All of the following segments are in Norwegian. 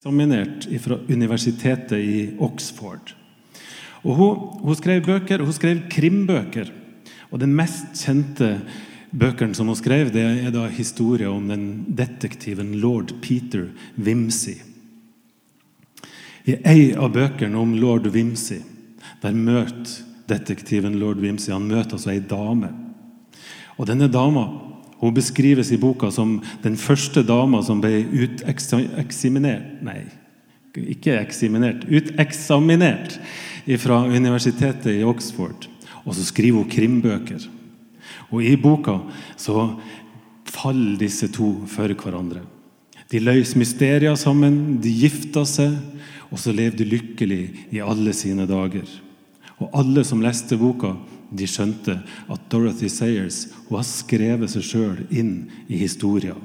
eksaminert fra universitetet i Oxford. Og hun, hun skrev bøker, hun skrev krimbøker. Og den mest kjente bøkene som hun skrev, det er da historien om den detektiven lord Peter Wimsey. I ei av bøkene om lord Wimsey der møter detektiven lord Wimsey han møter altså ei dame. Og denne dama hun beskrives i boka som den første dama som ble uteksaminert Nei, ikke eksaminert, uteksaminert fra universitetet i Oxford. Og så skriver hun krimbøker. Og i boka så faller disse to for hverandre. De løser mysterier sammen, de gifta seg, og så levde de lykkelig i alle sine dager. Og alle som leste boka, de skjønte at Dorothy Sayers hun har skrevet seg sjøl inn i historien.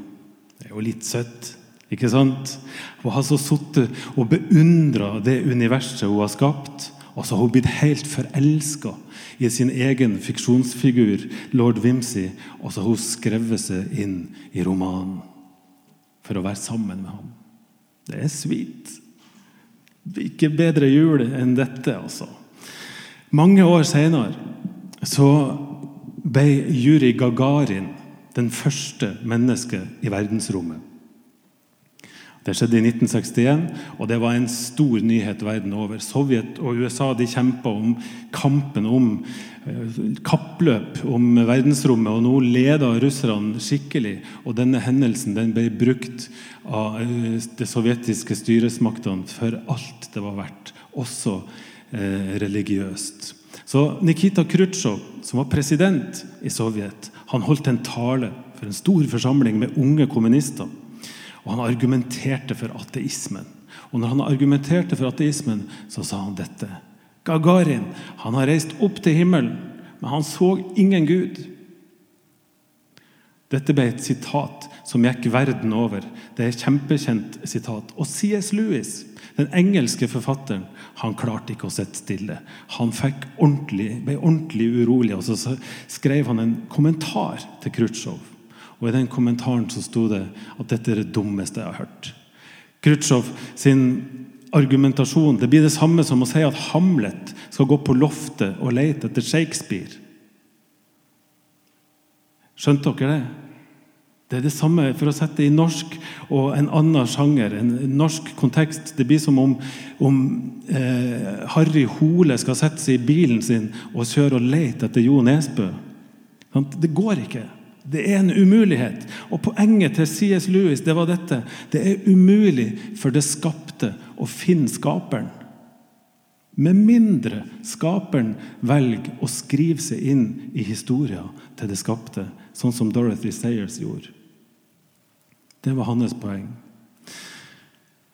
Det er jo litt søtt, ikke sant? Hun har så sittet og beundra det universet hun har skapt. Og så har hun blitt helt forelska i sin egen fiksjonsfigur, lord Wimsey. Og så har hun skrevet seg inn i romanen for å være sammen med ham. Det er sweet. Ikke bedre jul enn dette, altså. Mange år seinere så ble Juri Gagarin den første mennesket i verdensrommet. Det skjedde i 1961, og det var en stor nyhet verden over. Sovjet og USA de kjempa om kampen om eh, kappløp om verdensrommet, og nå leda russerne skikkelig. Og denne hendelsen den ble brukt av eh, de sovjetiske styresmaktene for alt det var verdt, også eh, religiøst. Så Nikita Khrusjtsjov, som var president i Sovjet, han holdt en tale for en stor forsamling med unge kommunister. Og han argumenterte for ateismen. Og når han argumenterte for ateismen, så sa han dette. Gagarin han har reist opp til himmelen, men han så ingen Gud. Dette ble et sitat som gikk verden over. Det er et kjempekjent sitat. Og C.S. Lewis, den engelske forfatteren, han klarte ikke å sitte stille. Han ordentlig, ble ordentlig urolig, og så skrev han en kommentar til Khrusjtsjov. Og I den kommentaren så sto det at dette er det dummeste jeg har hørt. Khrusjtsjov sin argumentasjon det blir det samme som å si at Hamlet skal gå på loftet og lete etter Shakespeare. Skjønte dere det? Det er det samme for å sette det i norsk og en annen sjanger, en norsk kontekst. Det blir som om, om eh, Harry Hole skal sette seg i bilen sin og kjøre og lete etter Jo Nesbø. Det går ikke. Det er en umulighet. Og Poenget til C.S. Lewis det var dette. Det er umulig for det skapte å finne skaperen. Med mindre skaperen velger å skrive seg inn i historien til det skapte, sånn som Dorothy Sayers gjorde. Det var hans poeng.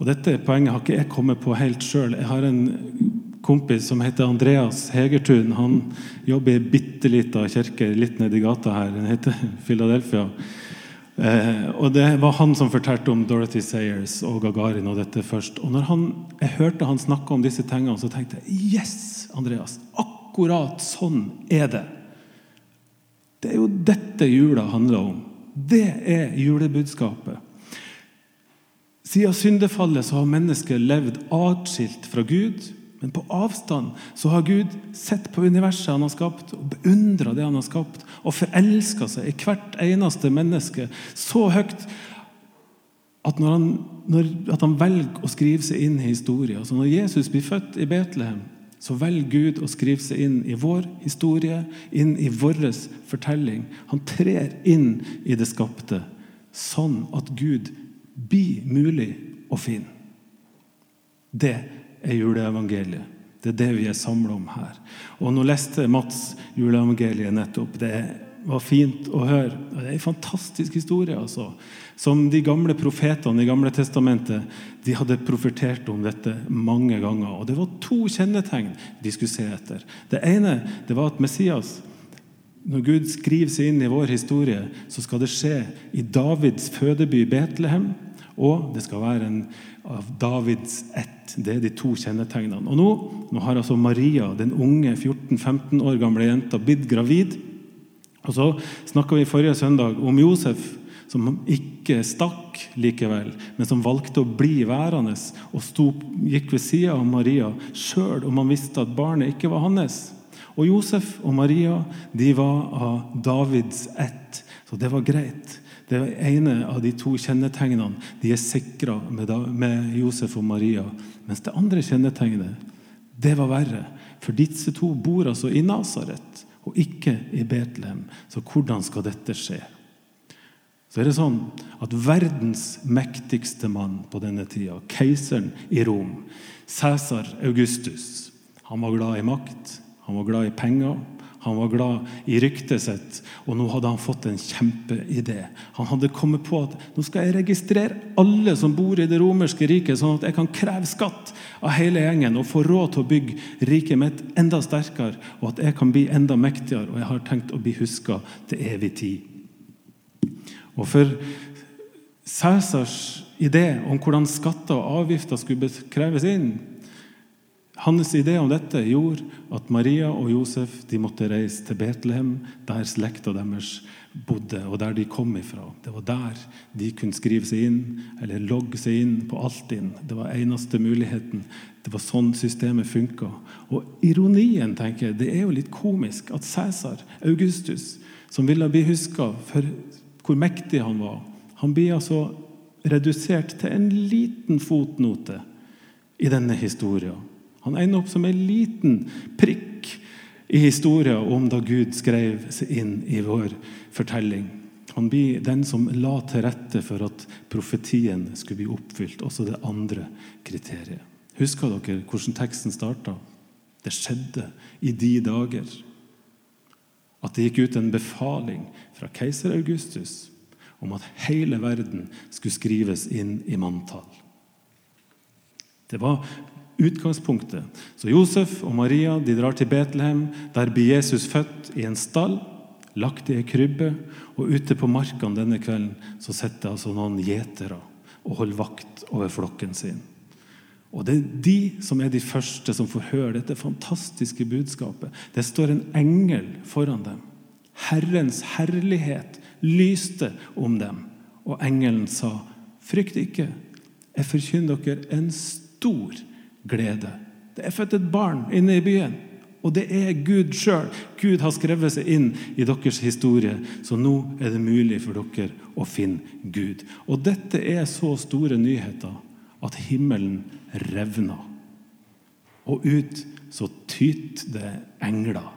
Og Dette poenget har ikke jeg kommet på helt sjøl. Jeg har en kompis som heter Andreas Hegertun. Han jobber i ei bitte lita kirke litt nedi gata her. Den heter Philadelphia. Eh, og Det var han som fortalte om Dorothy Sayers og Gagarin og dette først. Og når han, jeg hørte han snakke om disse tingene, så tenkte jeg yes, Andreas, akkurat sånn er det. Det er jo dette jula handler om. Det er julebudskapet. Siden syndefallet så har mennesket levd atskilt fra Gud. Men på avstand så har Gud sett på universet han har skapt, og beundra det han har skapt, og forelska seg i hvert eneste menneske så høyt at, når han, når, at han velger å skrive seg inn i historien. Altså når Jesus blir født i Betlehem, så velger Gud å skrive seg inn i vår historie, inn i vår fortelling. Han trer inn i det skapte, sånn at Gud blir mulig å finne. Det er juleevangeliet. Det er det vi er samla om her. Og Nå leste Mats juleevangeliet nettopp. Det var fint å høre. Det er en fantastisk historie. altså som de gamle profetene i Gamle testamentet de hadde profetert om dette mange ganger. Og Det var to kjennetegn de skulle se etter. Det ene det var at Messias Når Gud skriver seg inn i vår historie, så skal det skje i Davids fødeby Betlehem. Og det skal være en av Davids ett. Det er de to kjennetegnene. Og nå, nå har altså Maria, den unge 14-15 år gamle jenta, blitt gravid. Og så snakka vi forrige søndag om Josef som ikke stakk likevel, men som valgte å bli værende og sto, gikk ved sida av Maria sjøl om han visste at barnet ikke var hans. Og Josef og Maria de var av Davids ett, så det var greit. Det var ene av de to kjennetegnene de er sikra med, Josef og Maria. Mens det andre kjennetegnet, det var verre. For disse to bor altså i Nasaret og ikke i Betlehem. Så hvordan skal dette skje? Så er det sånn at verdens mektigste mann på denne tida, keiseren i Rom, Cæsar Augustus, han var glad i makt, han var glad i penger, han var glad i ryktet sitt, og nå hadde han fått en kjempeidé. Han hadde kommet på at nå skal jeg registrere alle som bor i det romerske riket, sånn at jeg kan kreve skatt av hele gjengen og få råd til å bygge riket mitt enda sterkere, og at jeg kan bli enda mektigere, og jeg har tenkt å bli huska til evig tid. Og for Cæsars idé om hvordan skatter og avgifter skulle kreves inn, hans idé om dette gjorde at Maria og Josef måtte reise til Betlehem, der slekta deres bodde, og der de kom ifra. Det var der de kunne skrive seg inn, eller logge seg inn på Altinn. Det var eneste muligheten. Det var sånn systemet funka. Og ironien tenker jeg, det er jo litt komisk at Cæsar Augustus, som ville bli huska for hvor mektig han var, han blir altså redusert til en liten fotnote i denne historien. Han ender opp som en liten prikk i historien om da Gud skrev seg inn i vår fortelling. Han blir den som la til rette for at profetien skulle bli oppfylt, også det andre kriteriet. Husker dere hvordan teksten starta? Det skjedde i de dager at det gikk ut en befaling fra keiser Augustus om at hele verden skulle skrives inn i manntall. Det var utgangspunktet. Så Josef og Maria de drar til Betlehem. Der blir Jesus født i en stall, lagt i ei krybbe. Og ute på markene denne kvelden så sitter altså noen gjetere og holder vakt over flokken sin. Og Det er de som er de første som får høre dette fantastiske budskapet. Det står en engel foran dem. Herrens herlighet lyste om dem. Og engelen sa, 'Frykt ikke, jeg forkynner dere en stor glede. Det er født et barn inne i byen, og det er Gud sjøl. Gud har skrevet seg inn i deres historie, så nå er det mulig for dere å finne Gud. Og dette er så store nyheter at himmelen revner. Og ut så tyter det engler.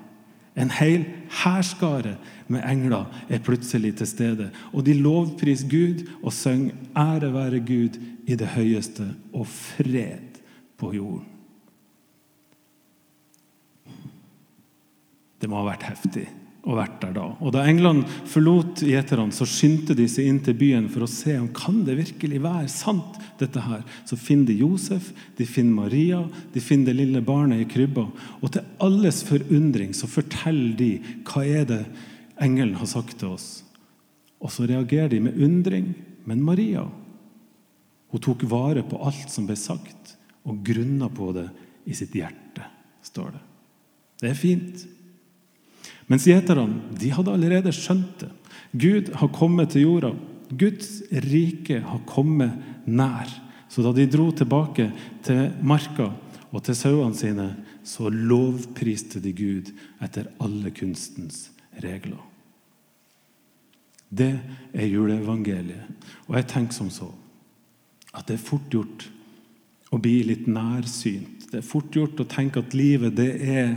En hel hærskare med engler er plutselig til stede. Og de lovpriser Gud og synger 'Ære være Gud i det høyeste' og fred på jorden. Det må ha vært heftig å vært der da. Og Da englene forlot gjeterne, så skyndte de seg inn til byen for å se om kan det virkelig være sant. dette her. Så finner de Josef, de finner Maria, de finner det lille barnet i krybba. Og til alles forundring så forteller de hva er det engelen har sagt til oss. Og så reagerer de med undring. Men Maria hun tok vare på alt som ble sagt og grunna på det i sitt hjerte, står det. Det er fint. Mens gjeterne de hadde allerede skjønt det. Gud har kommet til jorda. Guds rike har kommet nær. Så da de dro tilbake til marka og til sauene sine, så lovpriste de Gud etter alle kunstens regler. Det er juleevangeliet. Og jeg tenker som så at det er fort gjort å bli litt nærsynt. Det er fort gjort å tenke at livet det er,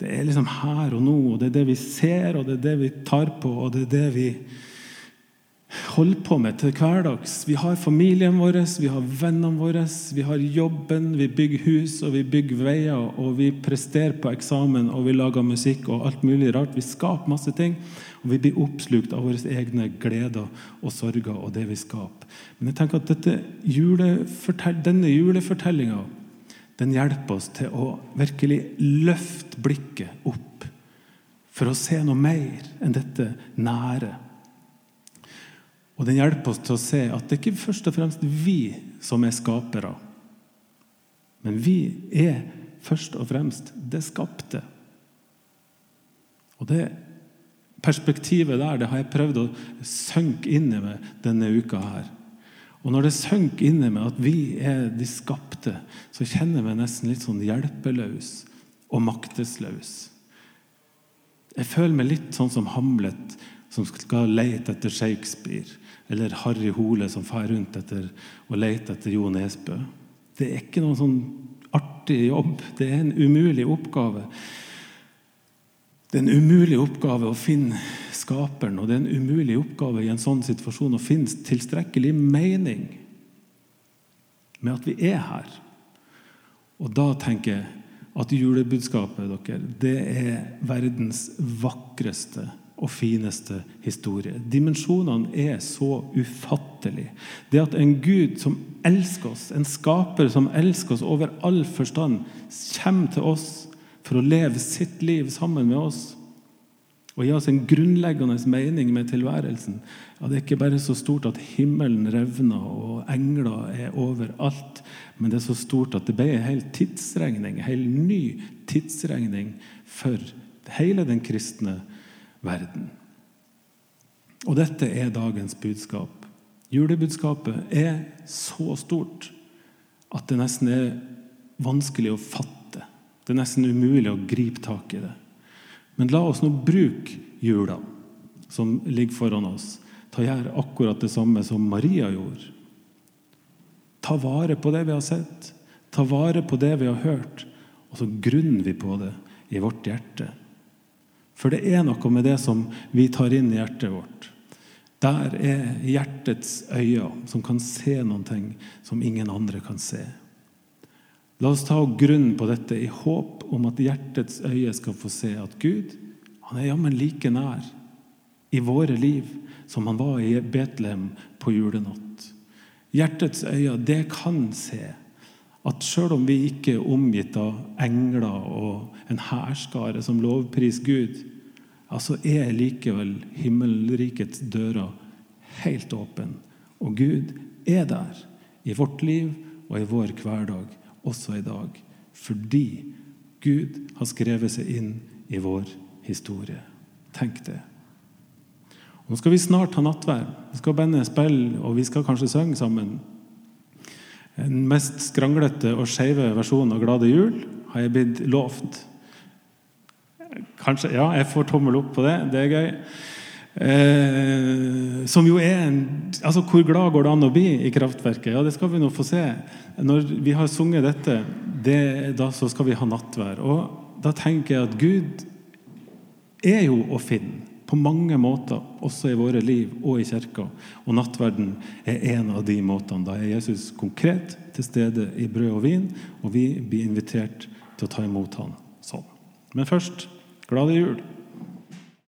det er liksom her og nå. og Det er det vi ser, og det er det vi tar på, og det er det vi holder på med til hverdags. Vi har familien vår, vi har vennene våre, vi har jobben, vi bygger hus og vi bygger veier, og vi presterer på eksamen og vi lager musikk og alt mulig rart. Vi skaper masse ting. Og vi blir oppslukt av våre egne gleder og sorger og det vi skaper. Men jeg tenker at julefortell, denne julefortellinga den hjelper oss til å virkelig løfte blikket opp for å se noe mer enn dette nære. Og den hjelper oss til å se at det ikke først og fremst vi som er skapere. Men vi er først og fremst det skapte. Og det perspektivet der det har jeg prøvd å synke inn i meg denne uka her. Og når det synker inn i meg at vi er de skapte, så kjenner jeg meg nesten litt sånn hjelpeløs og maktesløs. Jeg føler meg litt sånn som Hamlet som skal lete etter Shakespeare, eller Harry Hole som fer rundt etter og leter etter Jo Nesbø. Det er ikke noen sånn artig jobb. Det er en umulig oppgave. Det er en umulig oppgave å finne skaperen, og det er en umulig oppgave i en sånn situasjon å finne tilstrekkelig mening med at vi er her. Og da tenker jeg at julebudskapet dere, det er verdens vakreste og fineste historie. Dimensjonene er så ufattelige. Det at en Gud som elsker oss, en skaper som elsker oss over all forstand, kommer til oss for å leve sitt liv sammen med oss og gi oss en grunnleggende mening med tilværelsen. Ja, det er ikke bare så stort at himmelen revner og engler er overalt, men det er så stort at det ble en hel tidsregning, en hel ny tidsregning for hele den kristne verden. Og dette er dagens budskap. Julebudskapet er så stort at det nesten er vanskelig å fatte. Det er nesten umulig å gripe tak i det. Men la oss nå bruke jula som ligger foran oss, å gjøre akkurat det samme som Maria gjorde. Ta vare på det vi har sett, ta vare på det vi har hørt, og så grunner vi på det i vårt hjerte. For det er noe med det som vi tar inn i hjertet vårt. Der er hjertets øyne som kan se noe som ingen andre kan se. La oss ta grunn på dette i håp om at hjertets øye skal få se at Gud han er jammen like nær i våre liv som han var i Betlehem på julenatt. Hjertets øye, det kan se at selv om vi ikke er omgitt av engler og en hærskare som lovpriser Gud, altså er likevel himmelrikets dører helt åpne. Og Gud er der i vårt liv og i vår hverdag også i dag. Fordi Gud har skrevet seg inn i vår historie. Tenk det. Og nå skal vi snart ha nattverd. Vi skal bende spill, og vi skal kanskje synge sammen. Den mest skranglete og skeive versjonen av 'Glade jul' har jeg blitt lovt. Kanskje, Ja, jeg får tommel opp på det. Det er gøy. Eh, som jo er en, altså Hvor glad går det an å bli i kraftverket? Ja, Det skal vi nå få se. Når vi har sunget dette, det, da så skal vi ha nattvær. Og da tenker jeg at Gud er jo å finne på mange måter, også i våre liv og i kirka. Og nattverden er en av de måtene. Da er Jesus konkret til stede i brød og vin, og vi blir invitert til å ta imot han sånn. Men først glade jul!